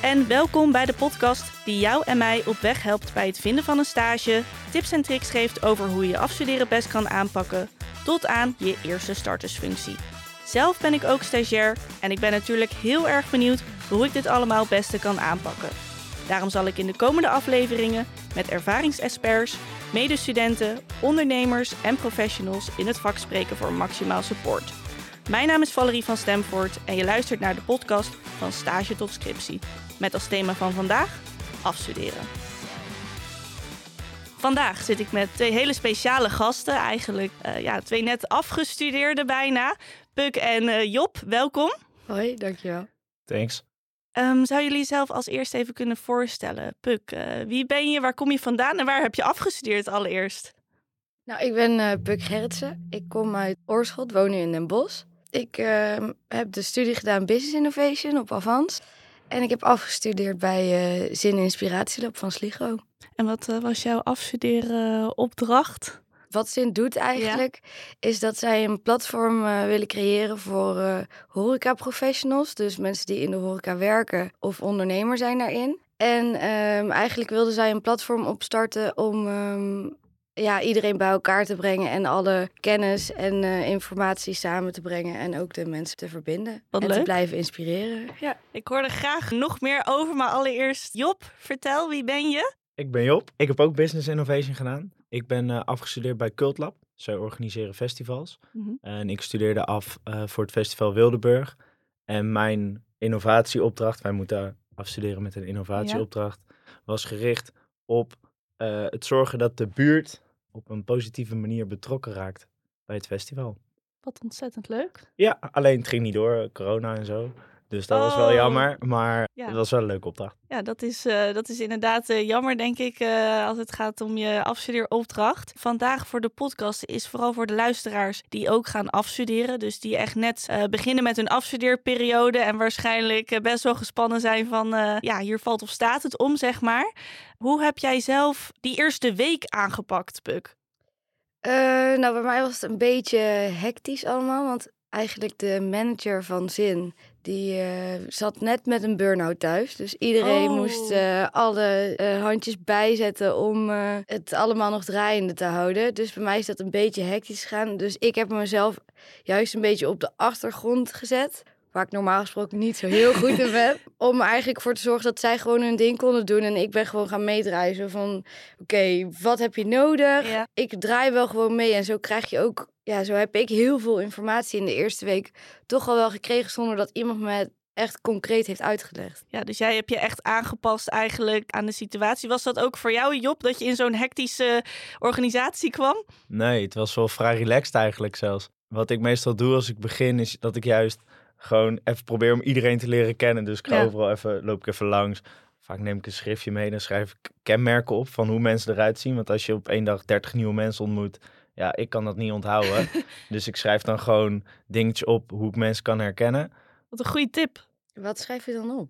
En welkom bij de podcast die jou en mij op weg helpt bij het vinden van een stage, tips en tricks geeft over hoe je afstuderen best kan aanpakken, tot aan je eerste startersfunctie. Zelf ben ik ook stagiair en ik ben natuurlijk heel erg benieuwd hoe ik dit allemaal het beste kan aanpakken. Daarom zal ik in de komende afleveringen met ervaringsexperts, medestudenten, ondernemers en professionals in het vak spreken voor maximaal support. Mijn naam is Valerie van Stemford en je luistert naar de podcast van Stage tot Scriptie. Met als thema van vandaag afstuderen. Vandaag zit ik met twee hele speciale gasten, eigenlijk uh, ja, twee net afgestudeerden bijna. Puk en uh, Job, welkom. Hoi, dankjewel. Thanks. Um, zou jullie zelf als eerst even kunnen voorstellen? Puk, uh, wie ben je, waar kom je vandaan en waar heb je afgestudeerd allereerst? Nou, ik ben uh, Puk Gerritsen. Ik kom uit Oorschot, woon nu in Den Bosch. Ik uh, heb de studie gedaan Business Innovation op Avans. En ik heb afgestudeerd bij uh, Zin Inspiratielab van Sligo. En wat was jouw afstuderen opdracht? Wat Zin doet eigenlijk, ja. is dat zij een platform uh, willen creëren voor uh, horeca-professionals. Dus mensen die in de horeca werken of ondernemer zijn daarin. En um, eigenlijk wilden zij een platform opstarten om um, ja, iedereen bij elkaar te brengen en alle kennis en uh, informatie samen te brengen en ook de mensen te verbinden Wat en leuk. te blijven inspireren. Ja. Ik hoor er graag nog meer over, maar allereerst Job, vertel, wie ben je? Ik ben Job. Ik heb ook Business Innovation gedaan. Ik ben uh, afgestudeerd bij Cultlab. Zij organiseren festivals. Mhm. Mm -hmm. En ik studeerde af uh, voor het festival Wildeburg. En mijn innovatieopdracht, wij moeten afstuderen met een innovatieopdracht, ja. was gericht op uh, het zorgen dat de buurt op een positieve manier betrokken raakt bij het festival. Wat ontzettend leuk. Ja, alleen het ging niet door, corona en zo. Dus dat oh. was wel jammer, maar ja. het was wel een leuke opdracht. Ja, dat is, uh, dat is inderdaad uh, jammer, denk ik, uh, als het gaat om je afstudeeropdracht. Vandaag voor de podcast is vooral voor de luisteraars die ook gaan afstuderen. Dus die echt net uh, beginnen met hun afstudeerperiode en waarschijnlijk best wel gespannen zijn van, ja, hier valt of staat het om, zeg maar. Hoe heb jij zelf die eerste week aangepakt, Puk? nou, bij mij was het een beetje hectisch allemaal, want eigenlijk de manager van Zin, die uh, zat net met een burn-out thuis. Dus iedereen oh. moest uh, alle uh, handjes bijzetten om het allemaal nog draaiende te houden. Dus bij mij is dat een beetje hectisch gegaan. Dus ik heb mezelf juist een beetje op de achtergrond gezet. Waar ik normaal gesproken niet zo heel goed in ben. Om er eigenlijk voor te zorgen dat zij gewoon hun ding konden doen. En ik ben gewoon gaan meedraaien. Zo van, oké, okay, wat heb je nodig? Ja. Ik draai wel gewoon mee. En zo krijg je ook ja, zo heb ik heel veel informatie in de eerste week toch al wel gekregen zonder dat iemand me echt concreet heeft uitgelegd. Ja, dus jij hebt je echt aangepast eigenlijk aan de situatie. Was dat ook voor jou, Job, dat je in zo'n hectische organisatie kwam? Nee, het was wel vrij relaxed eigenlijk zelfs. Wat ik meestal doe als ik begin is dat ik juist gewoon even probeer om iedereen te leren kennen. Dus ik ga Ja. overal even, loop ik even langs. Vaak neem ik een schriftje mee, dan schrijf ik kenmerken op van hoe mensen eruit zien. Want als je op één dag 30 nieuwe mensen ontmoet, ja, ik kan dat niet onthouden. dus ik schrijf dan gewoon dingetjes op hoe ik mensen kan herkennen. Wat een goede tip. Wat schrijf je dan op?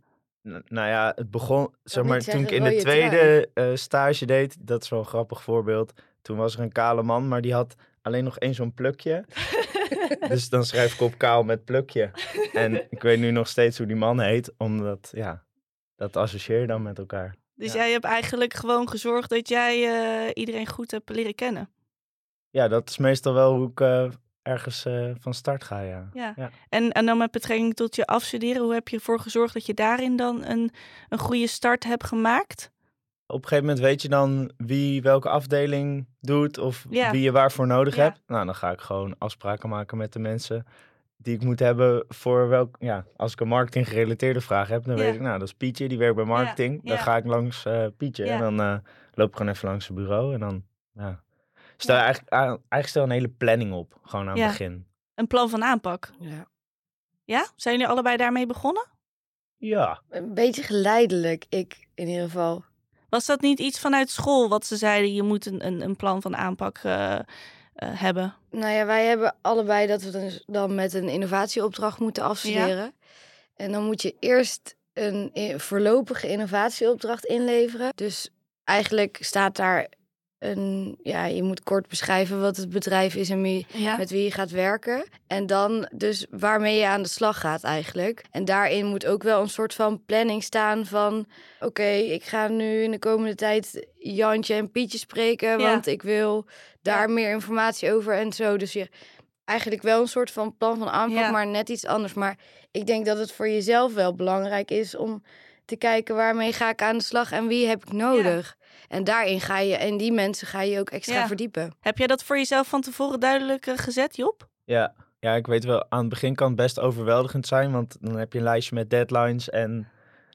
N- nou ja, het begon, zeg maar, toen ik in de tweede eh, stage deed, dat is wel een grappig voorbeeld. Toen was er een kale man, maar die had alleen nog één zo'n plukje. dus dan schrijf ik op kaal met plukje. En ik weet nu nog steeds hoe die man heet, omdat, ja, dat associeer je dan met elkaar. Dus Ja. jij hebt eigenlijk gewoon gezorgd dat jij eh, iedereen goed hebt leren kennen. Ja, dat is meestal wel hoe ik eh, ergens eh, van start ga, ja. Ja. Ja. En, en dan met betrekking tot je afstuderen, hoe heb je ervoor gezorgd dat je daarin dan een, een goede start hebt gemaakt? Op een gegeven moment weet je dan wie welke afdeling doet of Ja. wie je waarvoor nodig Ja. hebt. Nou, dan ga ik gewoon afspraken maken met de mensen die ik moet hebben voor welk... Ja, als ik een marketing gerelateerde vraag heb, dan Ja. weet ik, nou, dat is Pietje, die werkt bij marketing. Dan ja. ga ik langs eh, Pietje Ja. en dan eh, loop ik gewoon even langs het bureau en dan, ja... Stel Ja. eigenlijk, aan- eigenlijk stel een hele planning op, gewoon aan Ja. het begin. Een plan van aanpak. Ja. Ja? Zijn jullie allebei daarmee begonnen? Ja, Een beetje geleidelijk, ik in ieder geval. Was dat niet iets vanuit school wat ze zeiden, je moet een, een, een plan van aanpak eh, eh, hebben? Nou ja, wij hebben allebei dat we dus dan met een innovatieopdracht moeten afstuderen. En dan moet je eerst een i- voorlopige innovatieopdracht inleveren. Dus eigenlijk staat daar een, ja, je moet kort beschrijven wat het bedrijf is en wie, Ja. met wie je gaat werken. En dan dus waarmee je aan de slag gaat eigenlijk. En daarin moet ook wel een soort van planning staan van... oké, ik ga nu in de komende tijd Jantje en Pietje spreken... Ja. want ik wil daar Ja. meer informatie over en zo. Dus je eigenlijk wel een soort van plan van aanpak, maar net iets anders. Maar ik denk dat het voor jezelf wel belangrijk is om te kijken... waarmee ga ik aan de slag en wie heb ik nodig... En daarin ga je, en die mensen ga je ook extra Ja. verdiepen. Heb jij dat voor jezelf van tevoren duidelijk eh, gezet, Job? Ja, ja, ik weet wel, aan het begin kan het best overweldigend zijn, want dan heb je een lijstje met deadlines en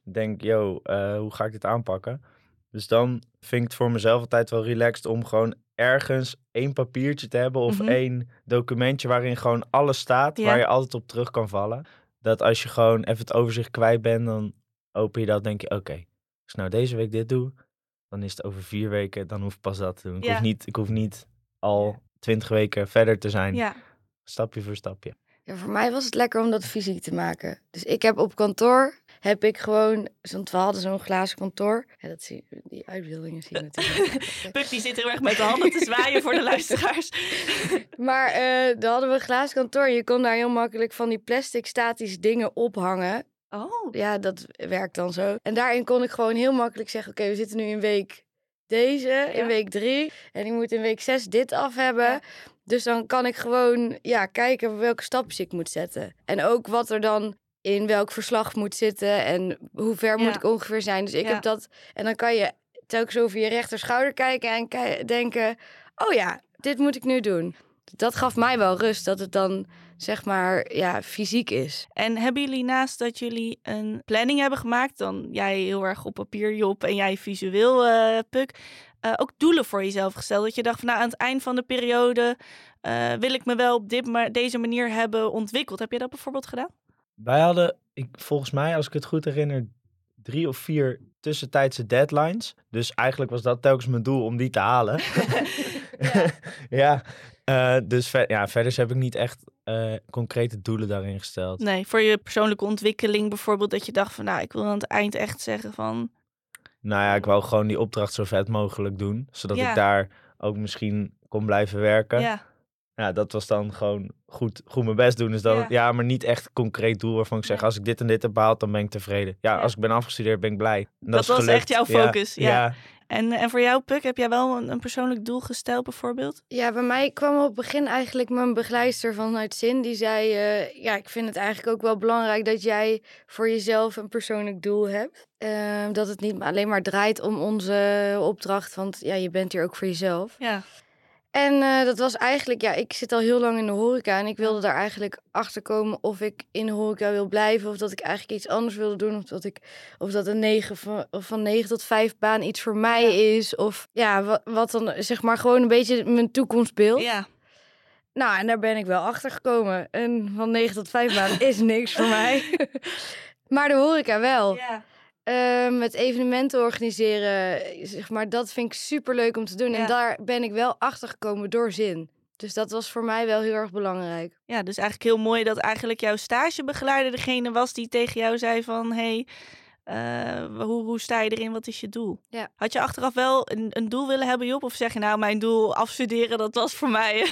denk, yo, eh, hoe ga ik dit aanpakken? Dus dan vind ik het voor mezelf altijd wel relaxed om gewoon ergens één papiertje te hebben of Mhm. één documentje waarin gewoon alles staat, Ja. waar je altijd op terug kan vallen. Dat als je gewoon even het overzicht kwijt bent, dan open je dat, denk je, oké, als ik nou deze week dit doe, dan is het over vier weken, dan hoef ik pas dat te doen. Ik, Ja. hoef, niet, ik hoef niet al twintig weken verder te zijn, Ja. stapje voor stapje. Ja, voor mij was het lekker om dat fysiek te maken. Dus ik heb op kantoor, heb ik gewoon, want we hadden zo'n glazen kantoor. Ja, dat zie, die uitbeeldingen zie je natuurlijk. Puk die zit heel erg met de handen te zwaaien voor de luisteraars. maar eh dan hadden we een glazen kantoor. Je kon daar heel makkelijk van die plastic statische dingen ophangen. Oh, Ja, dat werkt dan zo. En daarin kon ik gewoon heel makkelijk zeggen, oké, we zitten nu in week deze, in week drie. En ik moet in week zes dit af hebben. Ja. Dus dan kan ik gewoon ja, kijken welke stapjes ik moet zetten. En ook wat er dan in welk verslag moet zitten en hoe ver Ja. moet ik ongeveer zijn. Dus ik heb dat. En dan kan je telkens over je rechter schouder kijken en denken: oh ja, dit moet ik nu doen. Dat gaf mij wel rust dat het dan zeg maar ja, fysiek is. En hebben jullie naast dat jullie een planning hebben gemaakt, dan jij heel erg op papier, Job, en jij visueel, eh, Puk, eh, ook doelen voor jezelf gesteld? Dat je dacht van nou, aan het eind van de periode eh, wil ik me wel op dit, ma- deze manier hebben ontwikkeld. Heb je dat bijvoorbeeld gedaan? Wij hadden, ik, volgens mij, als ik het goed herinner, drie of vier tussentijdse deadlines. Dus eigenlijk was dat telkens mijn doel om die te halen. ja, eh, dus ver- ja, verder heb ik niet echt eh, concrete doelen daarin gesteld. Nee, voor je persoonlijke ontwikkeling bijvoorbeeld, dat je dacht van nou, ik wil aan het eind echt zeggen van Nou ja, ik wou gewoon die opdracht zo vet mogelijk doen. Zodat Ja. ik daar ook misschien kon blijven werken. Ja, ja, dat was dan gewoon goed, goed mijn best doen. Dus dat, Ja. ja. maar niet echt concreet doel waarvan ik zeg, als ik dit en dit heb behaald, dan ben ik tevreden. Ja, Ja. als ik ben afgestudeerd, ben ik blij. En Dat is was gelukt. echt jouw focus, ja. En, en voor jou, Puk, heb jij wel een, een persoonlijk doel gesteld bijvoorbeeld? Ja, bij mij kwam op het begin eigenlijk mijn begeleidster vanuit Zin. Die zei, eh, ja, ik vind het eigenlijk ook wel belangrijk dat jij voor jezelf een persoonlijk doel hebt. Eh, dat het niet alleen maar draait om onze opdracht, want ja, je bent hier ook voor jezelf. Ja, En eh, dat was eigenlijk, ja, ik zit al heel lang in de horeca en ik wilde daar eigenlijk achter komen of ik in de horeca wil blijven of dat ik eigenlijk iets anders wilde doen of dat ik of dat een 9 van, van 9 tot 5 baan iets voor mij is of ja, wat, wat dan zeg maar gewoon een beetje mijn toekomstbeeld. ja. Nou, en daar ben ik wel achter gekomen. En van 9 tot 5 baan is niks voor mij. maar de horeca wel. ja. Met evenementen organiseren, zeg maar, dat vind ik super leuk om te doen. Ja. En daar ben ik wel achter gekomen door zin. Dus dat was voor mij wel heel erg belangrijk. Ja, dus eigenlijk heel mooi dat eigenlijk jouw stagebegeleider degene was die tegen jou zei van... hey, eh, hoe, hoe sta je erin? Wat is je doel? Ja. Had je achteraf wel een, een doel willen hebben, Job? Of zeg je nou, mijn doel afstuderen, dat was voor mij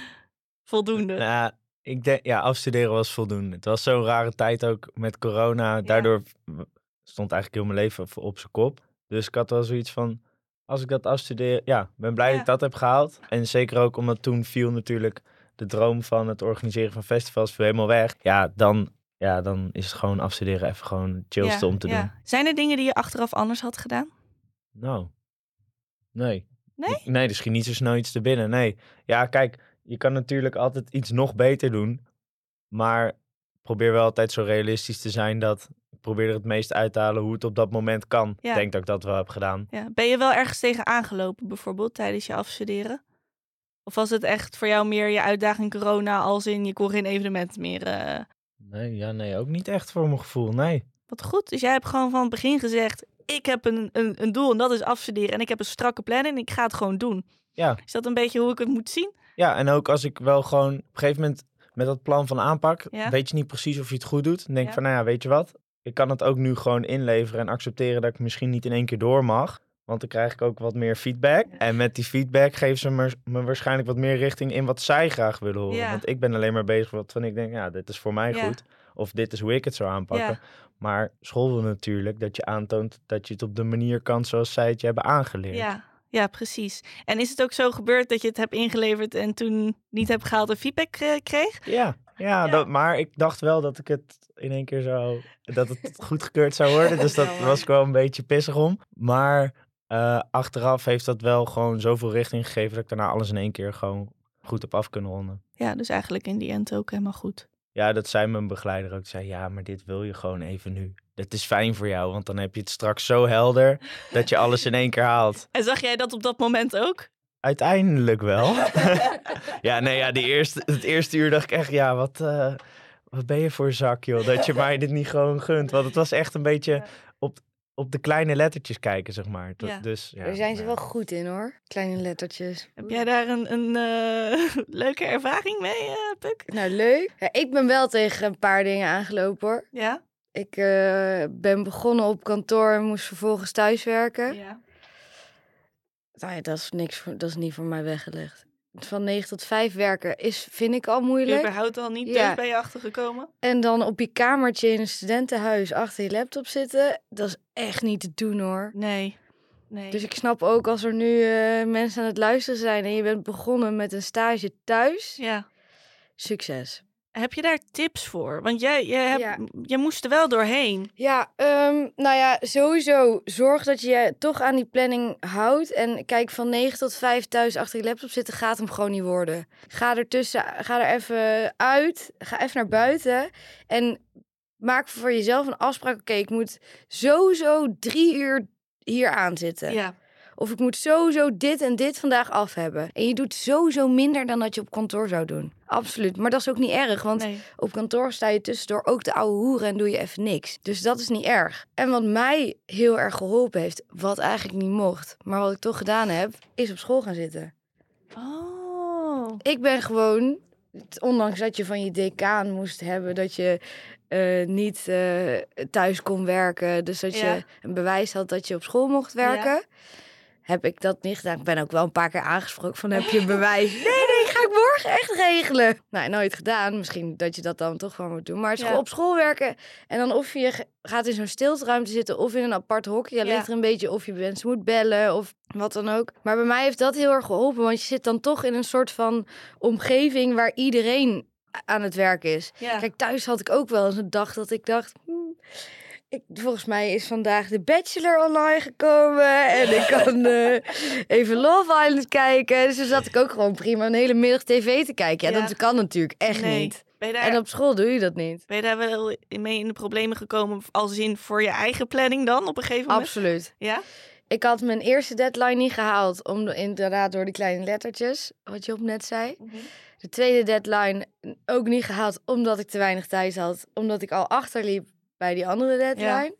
voldoende? Nou, ik denk, ja, afstuderen was voldoende. Het was zo'n rare tijd ook met corona. Daardoor stond eigenlijk heel mijn leven op zijn kop. Dus ik had wel zoiets van, als ik dat afstudeer, ja, ben blij Ja. dat ik dat heb gehaald. En zeker ook omdat toen viel natuurlijk de droom van het organiseren van festivals viel helemaal weg. Ja, dan, ja, dan is het gewoon afstuderen even gewoon het chillste om te doen. Zijn er dingen die je achteraf anders had gedaan? Nou, nee. Nee? Nee, schiet niet zo snel iets te binnen. Nee. Ja, kijk, je kan natuurlijk altijd iets nog beter doen. Maar probeer wel altijd zo realistisch te zijn dat probeer er het meest uit te halen hoe het op dat moment kan. Ja. Ik denk dat ik dat wel heb gedaan. Ja. Ben je wel ergens tegen aangelopen, bijvoorbeeld, tijdens je afstuderen? Of was het echt voor jou meer je uitdaging corona als in je kon geen evenement meer... eh, Nee, ja, nee, ook niet echt voor mijn gevoel. Nee. Wat goed. Dus jij hebt gewoon van het begin gezegd: ik heb een, een, een doel en dat is afstuderen. En ik heb een strakke planning en ik ga het gewoon doen. Ja. Is dat een beetje hoe ik het moet zien? Ja, en ook als ik wel gewoon op een gegeven moment met dat plan van aanpak, Ja. weet je niet precies of je het goed doet. Dan denk ik Ja. van, nou ja, weet je wat? Ik kan het ook nu gewoon inleveren en accepteren dat ik misschien niet in één keer door mag. Want dan krijg ik ook wat meer feedback. En met die feedback geven ze me, me waarschijnlijk wat meer richting in wat zij graag willen horen. Ja. Want ik ben alleen maar bezig met wat van ik denk, ja, dit is voor mij Ja. goed. Of dit is hoe ik het zou aanpakken. Maar school wil natuurlijk dat je aantoont dat je het op de manier kan zoals zij het je hebben aangeleerd. Ja, ja, precies. En is het ook zo gebeurd dat je het hebt ingeleverd en toen niet hebt gehaald en feedback eh, kreeg? Ja, ja. Dat, maar ik dacht wel dat ik het in één keer zou, dat het goedgekeurd zou worden. Dus dat was ik wel een beetje pissig om. Maar eh, achteraf heeft dat wel gewoon zoveel richting gegeven dat ik daarna alles in één keer gewoon goed heb af kunnen ronden. Ja, dus eigenlijk in die end ook helemaal goed. Ja, dat zei mijn begeleider ook. Zei, ja, maar dit wil je gewoon even nu. Dat is fijn voor jou, want dan heb je het straks zo helder dat je alles in één keer haalt. En zag jij dat op dat moment ook? Uiteindelijk wel. ja, nee, ja, die eerste, het eerste uur dacht ik echt, ja, wat, eh, wat ben je voor zak, joh, dat je mij dit niet gewoon gunt. Want het was echt een beetje op, op de kleine lettertjes kijken, zeg maar. Dat- Ja. Dus, ja, Daar zijn ze maar- wel goed in hoor. Kleine lettertjes. Heb jij daar een, een eh, leuke ervaring mee, eh Puk? Nou, leuk. Ja, ik ben wel tegen een paar dingen aangelopen hoor. Ja? Ik eh, ben begonnen op kantoor en moest vervolgens thuiswerken. Ja. Nou ja, dat is niks voor, dat is niet voor mij weggelegd. Van 9 tot 5 werken is, vind ik al moeilijk. Überhaupt al niet Ja. ben je achtergekomen? En dan op je kamertje in een studentenhuis achter je laptop zitten, dat is echt niet te doen hoor. Nee. nee. Dus ik snap ook als er nu eh, mensen aan het luisteren zijn en je bent begonnen met een stage thuis, Ja. succes. Heb je daar tips voor? Want jij, jij, hebt, Ja. jij moest er wel doorheen. Ja, ehm, nou ja, sowieso zorg dat je je toch aan die planning houdt. En kijk, van 9 tot 5 thuis achter je laptop zitten gaat hem gewoon niet worden. Ga er tussen, ga er even uit, ga even naar buiten en maak voor jezelf een afspraak. Oké, ik moet sowieso drie uur hier aan zitten. Ja. Of ik moet sowieso dit en dit vandaag af hebben. En je doet sowieso minder dan dat je op kantoor zou doen. Absoluut. Maar dat is ook niet erg, want Nee. op kantoor sta je tussendoor ook de oude hoeren en doe je even niks. Dus dat is niet erg. En wat mij heel erg geholpen heeft, wat eigenlijk niet mocht, maar wat ik toch gedaan heb, is op school gaan zitten. Oh. Ik ben gewoon, ondanks dat je van je decaan moest hebben dat je eh, niet eh, thuis kon werken, dus dat Ja. je een bewijs had dat je op school mocht werken. Heb ik dat niet gedaan. Ik ben ook wel een paar keer aangesproken van heb je bewijs? Nee, nee, ga ik morgen echt regelen. Nou, nooit gedaan. Misschien dat je dat dan toch wel moet doen. Maar Ja. gewoon op school werken. En dan of je gaat in zo'n stilteruimte zitten of in een apart hokje. Ja. ligt er een beetje of je mensen moet bellen of wat dan ook. Maar bij mij heeft dat heel erg geholpen. Want je zit dan toch in een soort van omgeving waar iedereen aan het werk is. Ja. Kijk, thuis had ik ook wel eens een dag dat ik dacht... hmm, ik, volgens mij is vandaag de Bachelor online gekomen. En ik kan eh, even Love Island kijken. Dus dan zat ik ook gewoon prima een hele middag tv te kijken. Ja, Ja. dat kan natuurlijk echt Nee. niet. Daar, En op school doe je dat niet. ben je daar wel mee in de problemen gekomen als in voor je eigen planning dan op een gegeven moment? Absoluut. Ja? Ik had mijn eerste deadline niet gehaald. Om de- inderdaad door die kleine lettertjes. Wat je op net zei. De tweede deadline ook niet gehaald omdat ik te weinig tijd had. Omdat ik al achterliep bij die andere deadline.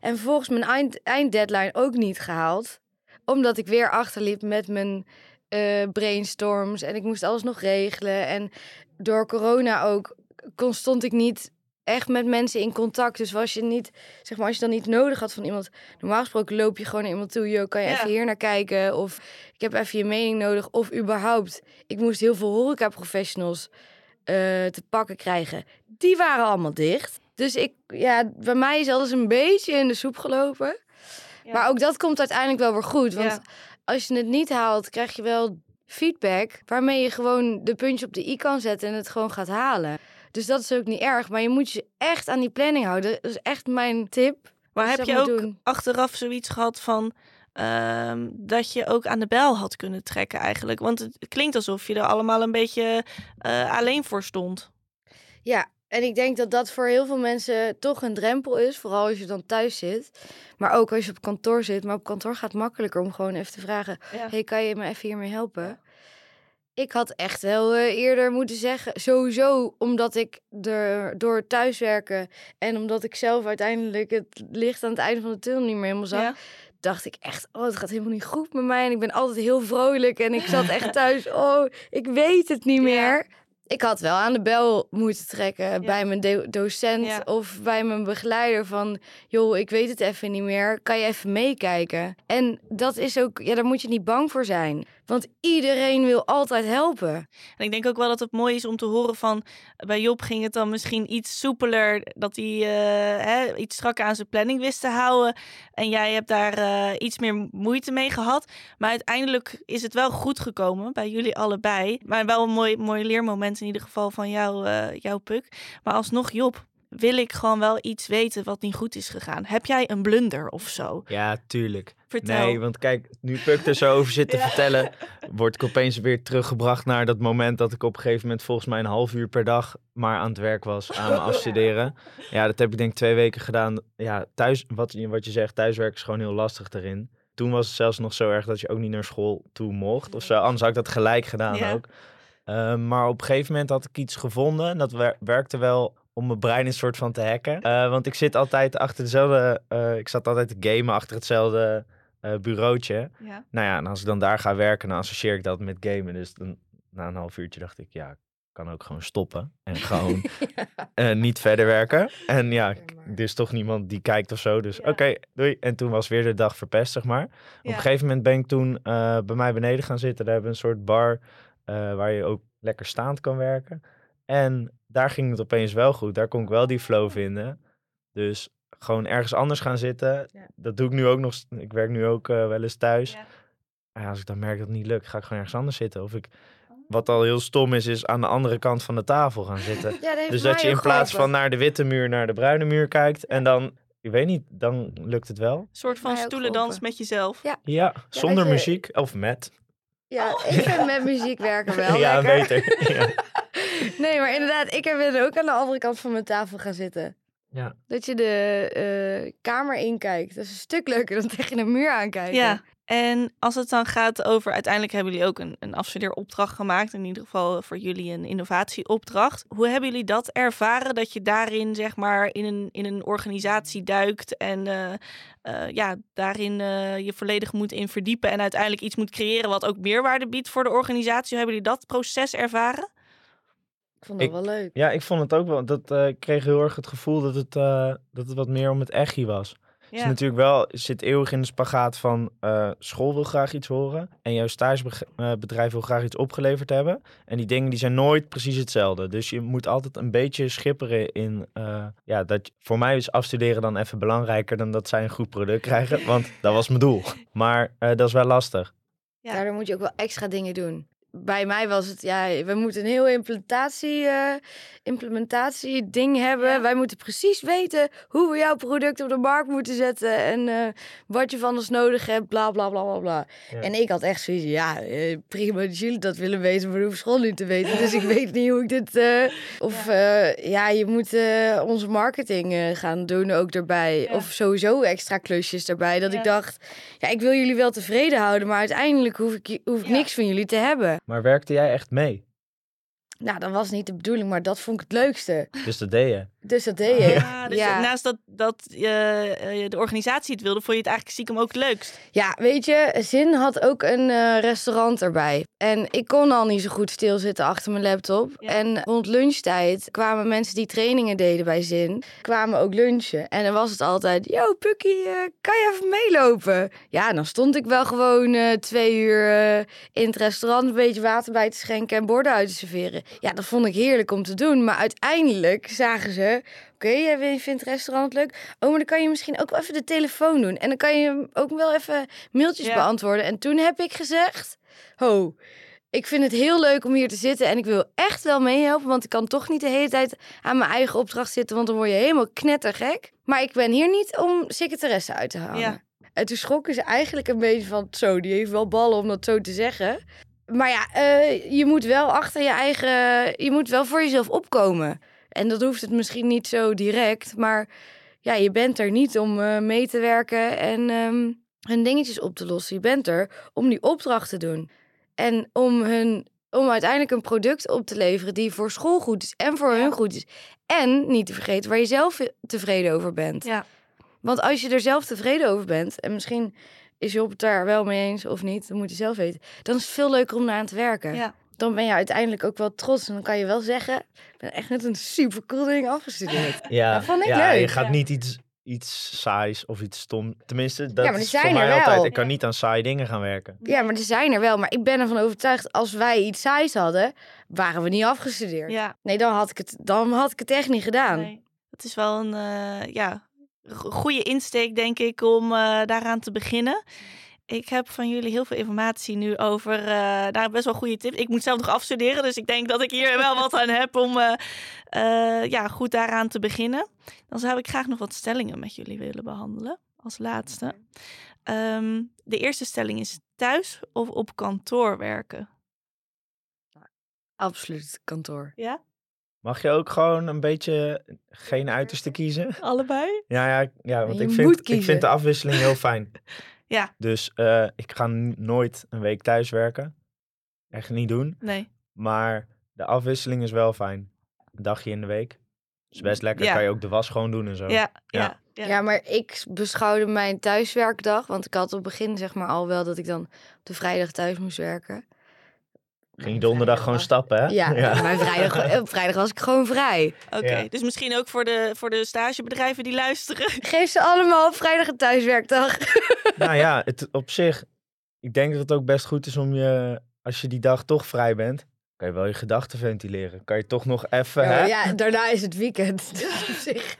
En vervolgens mijn eind, einddeadline ook niet gehaald. Omdat ik weer achterliep met mijn eh, brainstorms. En ik moest alles nog regelen. En door corona ook kon, stond ik niet echt met mensen in contact. Dus was je niet, zeg maar, als je dan niet nodig had van iemand. Normaal gesproken loop je gewoon naar iemand toe. Yo, kan je Ja. even hier naar kijken? Of ik heb even je mening nodig. Of überhaupt, ik moest heel veel horeca-professionals eh, te pakken krijgen. Die waren allemaal dicht. Dus ik, ja, bij mij is alles een beetje in de soep gelopen. Ja. Maar ook dat komt uiteindelijk wel weer goed. Want Ja. als je het niet haalt, krijg je wel feedback waarmee je gewoon de puntje op de i kan zetten en het gewoon gaat halen. Dus dat is ook niet erg. Maar je moet je echt aan die planning houden. Dat is echt mijn tip. Maar heb je ook doen. achteraf zoiets gehad van ehm, dat je ook aan de bel had kunnen trekken eigenlijk? Want het klinkt alsof je er allemaal een beetje eh, alleen voor stond. Ja, en ik denk dat dat voor heel veel mensen toch een drempel is. Vooral als je dan thuis zit. Maar ook als je op kantoor zit. Maar op kantoor gaat het makkelijker om gewoon even te vragen... Ja. hey, kan je me even hiermee helpen? Ik had echt wel eh, eerder moeten zeggen, sowieso omdat ik er door thuiswerken en omdat ik zelf uiteindelijk het licht aan het einde van de tunnel niet meer helemaal zag, Ja. dacht ik echt, oh, het gaat helemaal niet goed met mij en ik ben altijd heel vrolijk en ik zat echt thuis, oh, ik weet het niet Ja. Ik had wel aan de bel moeten trekken bij mijn docent of bij mijn begeleider van, joh, ik weet het even niet meer, kan je even meekijken? En dat is ook, ja, daar moet je niet bang voor zijn. Want iedereen wil altijd helpen. En ik denk ook wel dat het mooi is om te horen van... bij Job ging het dan misschien iets soepeler... dat hij uh, hè, iets strakker aan zijn planning wist te houden. En jij hebt daar uh, iets meer moeite mee gehad. Maar uiteindelijk is het wel goed gekomen bij jullie allebei. Maar wel een mooi, mooi leermoment in ieder geval van jou, uh, jouw Puk. Maar alsnog Job, wil ik gewoon wel iets weten wat niet goed is gegaan. Heb jij een blunder of zo? Ja, tuurlijk. Vertel. Nee, want kijk, nu Puk er zo over zit te vertellen, word ik opeens weer teruggebracht naar dat moment dat ik op een gegeven moment volgens mij een half uur per dag maar aan het werk was aan mijn afstuderen. Ja, dat heb ik denk ik twee weken gedaan. Ja, thuis, wat, wat je zegt, thuiswerken is gewoon heel lastig erin. Toen was het zelfs nog zo erg dat je ook niet naar school toe mocht of zo. Anders had ik dat gelijk gedaan ook. Ehm, maar op een gegeven moment had ik iets gevonden. En dat werkte wel om mijn brein een soort van te hacken. Uh, want ik zit altijd achter dezelfde. Uh, ik zat altijd te gamen achter hetzelfde uh, bureautje. Ja. Nou ja, en als ik dan daar ga werken, dan associeer ik dat met gamen. Dus dan, na een half uurtje dacht ik, ja, ik kan ook gewoon stoppen. En gewoon ja. niet verder werken. En ja, er is toch niemand die kijkt of zo. Dus oké, doei. En toen was weer de dag verpest, zeg maar. Op een gegeven moment ben ik toen bij mij beneden gaan zitten. Daar hebben we een soort bar waar je ook lekker staand kan werken. En daar ging het opeens wel goed. Daar kon ik wel die flow vinden. Dus gewoon ergens anders gaan zitten. Dat doe ik nu ook nog. Ik werk nu ook uh, wel eens thuis. Ja. ja. als ik dan merk dat het niet lukt, ga ik gewoon ergens anders zitten. Of ik, wat al heel stom is, is aan de andere kant van de tafel gaan zitten. Ja, dus dat je in plaats van naar de witte muur naar de bruine muur kijkt. En dan, ik weet niet, dan lukt het wel. Een soort van stoelendans met jezelf. Ja, ja zonder muziek of met. Ja, ik vind met muziek werken wel. ja, beter. Nee, maar inderdaad, ik ben ook aan de andere kant van mijn tafel gaan zitten. Ja. Dat je de uh, kamer inkijkt. Dat is een stuk leuker dan tegen een muur aankijken. Ja, en als het dan gaat over, uiteindelijk hebben jullie ook een, een afstudeeropdracht gemaakt, in ieder geval voor jullie een innovatieopdracht. Hoe hebben jullie dat ervaren, dat je daarin zeg maar in een, in een organisatie duikt en uh, uh, ja, daarin uh, je volledig moet in verdiepen en uiteindelijk iets moet creëren wat ook meerwaarde biedt voor de organisatie? Hoe hebben jullie dat proces ervaren? Ik vond het wel leuk. Ja, ik vond het ook wel. Dat, uh, ik kreeg heel erg het gevoel dat het, uh, dat het wat meer om het echi was. Ja. Dus natuurlijk wel, zit eeuwig in de spagaat van uh, school wil graag iets horen. En jouw stagebedrijf wil graag iets opgeleverd hebben. En die dingen die zijn nooit precies hetzelfde. Dus je moet altijd een beetje schipperen in... ja, dat, voor mij is afstuderen dan even belangrijker dan dat zij een goed product krijgen. Want dat was mijn doel. Maar dat is wel lastig. Ja. Daardoor moet je ook wel extra dingen doen bij mij was het, ja, we moeten een heel implementatie, uh, implementatie ding hebben. Wij moeten precies weten hoe we jouw product op de markt moeten zetten en uh, wat je van ons nodig hebt, bla bla bla bla bla. En ik had echt zoiets, ja, uh, prima dat jullie dat willen weten, maar dat hoeft school niet te weten. Dus ik weet niet hoe ik dit, of ja. ja. je moet onze marketing gaan doen ook erbij. Of sowieso extra klusjes erbij. Dat ik dacht, ja, ik wil jullie wel tevreden houden, maar uiteindelijk hoef ik, hoef ik niks van jullie te hebben. Maar werkte jij echt mee? Nou, dat was niet de bedoeling, maar dat vond ik het leukste. Dus dat deed je? Dus dat deed je. Ja, dus naast dat, dat uh, de organisatie het wilde, vond je het eigenlijk stiekem ook het leukst? Ja, weet je, Zin had ook een uh, restaurant erbij. En ik kon al niet zo goed stilzitten achter mijn laptop. En rond lunchtijd kwamen mensen die trainingen deden bij Zin, kwamen ook lunchen. En dan was het altijd, yo Pukkie, uh, kan je even meelopen? Ja, dan stond ik wel gewoon twee uur in het restaurant een beetje water bij te schenken en borden uit te serveren. Ja, dat vond ik heerlijk om te doen. Maar uiteindelijk zagen ze Oké, okay, je vindt het restaurant leuk. Oh, maar dan kan je misschien ook wel even de telefoon doen. En dan kan je ook wel even mailtjes beantwoorden. En toen heb ik gezegd: Ho, ik vind het heel leuk om hier te zitten. En ik wil echt wel meehelpen. Want ik kan toch niet de hele tijd aan mijn eigen opdracht zitten. Want dan word je helemaal knettergek. Maar ik ben hier niet om secretaresse uit te halen. Ja. En toen schrok ze eigenlijk een beetje van: Zo, die heeft wel ballen om dat zo te zeggen. Maar ja, uh, je moet wel achter je eigen. Je moet wel voor jezelf opkomen. En dat hoeft het misschien niet zo direct, maar ja, je bent er niet om uh, mee te werken en um, hun dingetjes op te lossen. Je bent er om die opdracht te doen. En om, hun, om uiteindelijk een product op te leveren die voor school goed is en voor hun goed is. En niet te vergeten waar je zelf tevreden over bent. Ja. Want als je er zelf tevreden over bent, en misschien is je op het daar wel mee eens of niet, dat moet je zelf weten, dan is het veel leuker om naar aan te werken. Ja. dan ben je uiteindelijk ook wel trots. En dan kan je wel zeggen, ik ben echt met een super cool ding afgestudeerd. Ja, Dat vond ik ja leuk. je gaat Ja. niet iets, iets saais of iets stom. Tenminste, dat maar is voor mij wel. altijd. Ik kan niet aan saaie dingen gaan werken. Ja, maar er zijn er wel. Maar ik ben ervan overtuigd, als wij iets saais hadden, waren we niet afgestudeerd. Ja, Nee, dan had ik het, dan had ik het echt niet gedaan. nee. Het is wel een eh, ja, goede insteek, denk ik, om eh, daaraan te beginnen. Ik heb van jullie heel veel informatie nu over, eh nou, best wel goede tips. Ik moet zelf nog afstuderen, dus ik denk dat ik hier wel wat aan heb om eh, ja, goed daaraan te beginnen. Dan zou ik graag nog wat stellingen met jullie willen behandelen, als laatste. Ehm, de eerste stelling is thuis of op kantoor werken. Absoluut kantoor. Ja, Mag je ook gewoon een beetje geen uiterste kiezen? allebei? Ja, ja, ja want Je ik vind, ik vind de afwisseling heel fijn. Ja. Dus eh, ik ga nooit een week thuis werken. Echt niet doen. Nee. Maar de afwisseling is wel fijn. Een dagje in de week. Is best lekker. Ja. Kan je ook de was gewoon doen en zo. Ja, ja, Ja. ja. Ja. maar ik beschouwde mijn thuiswerkdag, want ik had op het begin zeg maar al wel dat ik dan op de vrijdag thuis moest werken. Ging je donderdag gewoon stappen, hè? Ja, mijn vrijdag, op vrijdag was ik gewoon vrij. Oké, Ja. dus misschien ook voor de, voor de stagebedrijven die luisteren. Geef ze allemaal op vrijdag een thuiswerkdag. nou ja, het, op zich, ik denk dat het ook best goed is om je, als je die dag toch vrij bent, kan je wel je gedachten ventileren. Kan je toch nog even, Ja, hè? maar ja, daarna is het weekend. Dus op zich.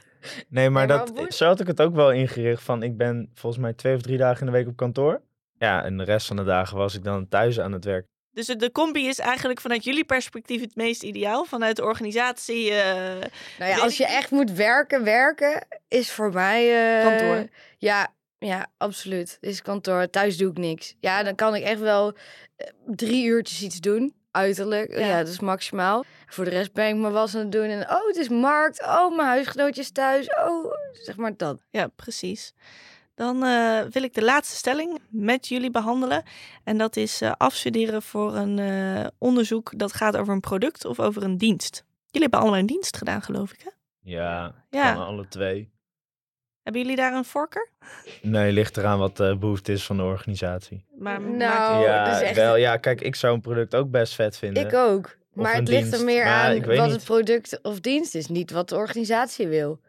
Nee, maar, Nee, maar dat, zo had ik het ook wel ingericht van, ik ben volgens mij twee of drie dagen in de week op kantoor. Ja, en de rest van de dagen was ik dan thuis aan het werk. Dus de combi is eigenlijk vanuit jullie perspectief het meest ideaal. Vanuit de organisatie. eh, Nou ja, als je echt moet werken, werken is voor mij... eh, Kantoor. Ja, ja, absoluut. Is kantoor. Thuis doe ik niks. Ja, dan kan ik echt wel eh, drie uurtjes iets doen. Uiterlijk. Ja. Ja, dat is maximaal. Voor de rest ben ik mijn was aan het doen. En oh, het is markt. Oh, mijn huisgenootje is thuis. Oh, zeg maar dat. ja, precies. Dan eh, wil ik de laatste stelling met jullie behandelen. En dat is eh, afstuderen voor een eh, onderzoek dat gaat over een product of over een dienst. Jullie hebben allemaal een dienst gedaan, geloof ik. Hè? Ja, Ja. van alle twee. Hebben jullie daar een voorkeur? Nee, ligt eraan wat de behoefte is van de organisatie. Maar Nou, ja, echt- wel, ja, kijk, ik zou een product ook best vet vinden. Ik ook. Maar het ligt er meer Maar aan ik weet wat niet. het product of dienst is. Niet wat de organisatie wil.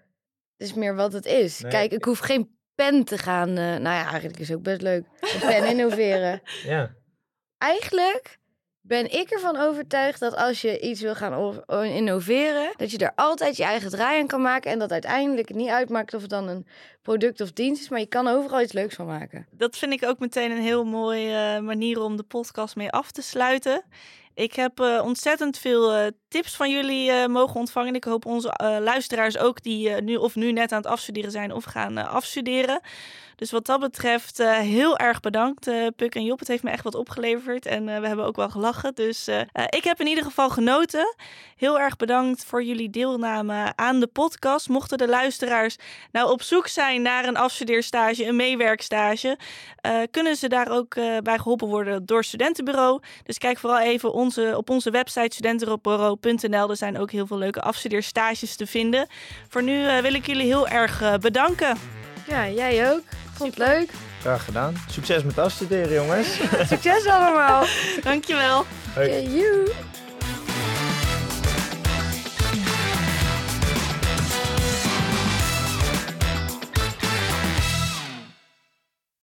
Het is meer wat het is. Nee. Kijk, ik hoef geen pen te gaan... eh, nou ja, eigenlijk is het ook best leuk. Een pen innoveren. Ja. Eigenlijk ben ik ervan overtuigd dat als je iets wil gaan innoveren, dat je er altijd je eigen draai aan kan maken en dat uiteindelijk het niet uitmaakt of het dan een product of dienst is, maar je kan overal iets leuks van maken. dat vind ik ook meteen een heel mooie eh, manier om de podcast mee af te sluiten. Ik heb eh, ontzettend veel eh, tips van jullie eh, mogen ontvangen. Ik hoop onze luisteraars ook die nu of nu net aan het afstuderen zijn of gaan afstuderen. Dus wat dat betreft eh, heel erg bedankt eh, Puk en Job. Het heeft me echt wat opgeleverd en eh, we hebben ook wel gelachen. Dus ik heb in ieder geval genoten. Heel erg bedankt voor jullie deelname aan de podcast. Mochten de luisteraars nou op zoek zijn naar een afstudeerstage, een meewerkstage, kunnen ze daar ook bij geholpen worden door Studentenbureau. Dus kijk vooral even onze, op onze website studentenbureau.nl. Er zijn ook heel veel leuke afstudeerstages te vinden. Voor nu wil ik jullie heel erg bedanken. Ja, jij ook. Vond het leuk. Graag gedaan. Succes met afstuderen, jongens. Succes allemaal. Dankjewel. Yeah, you.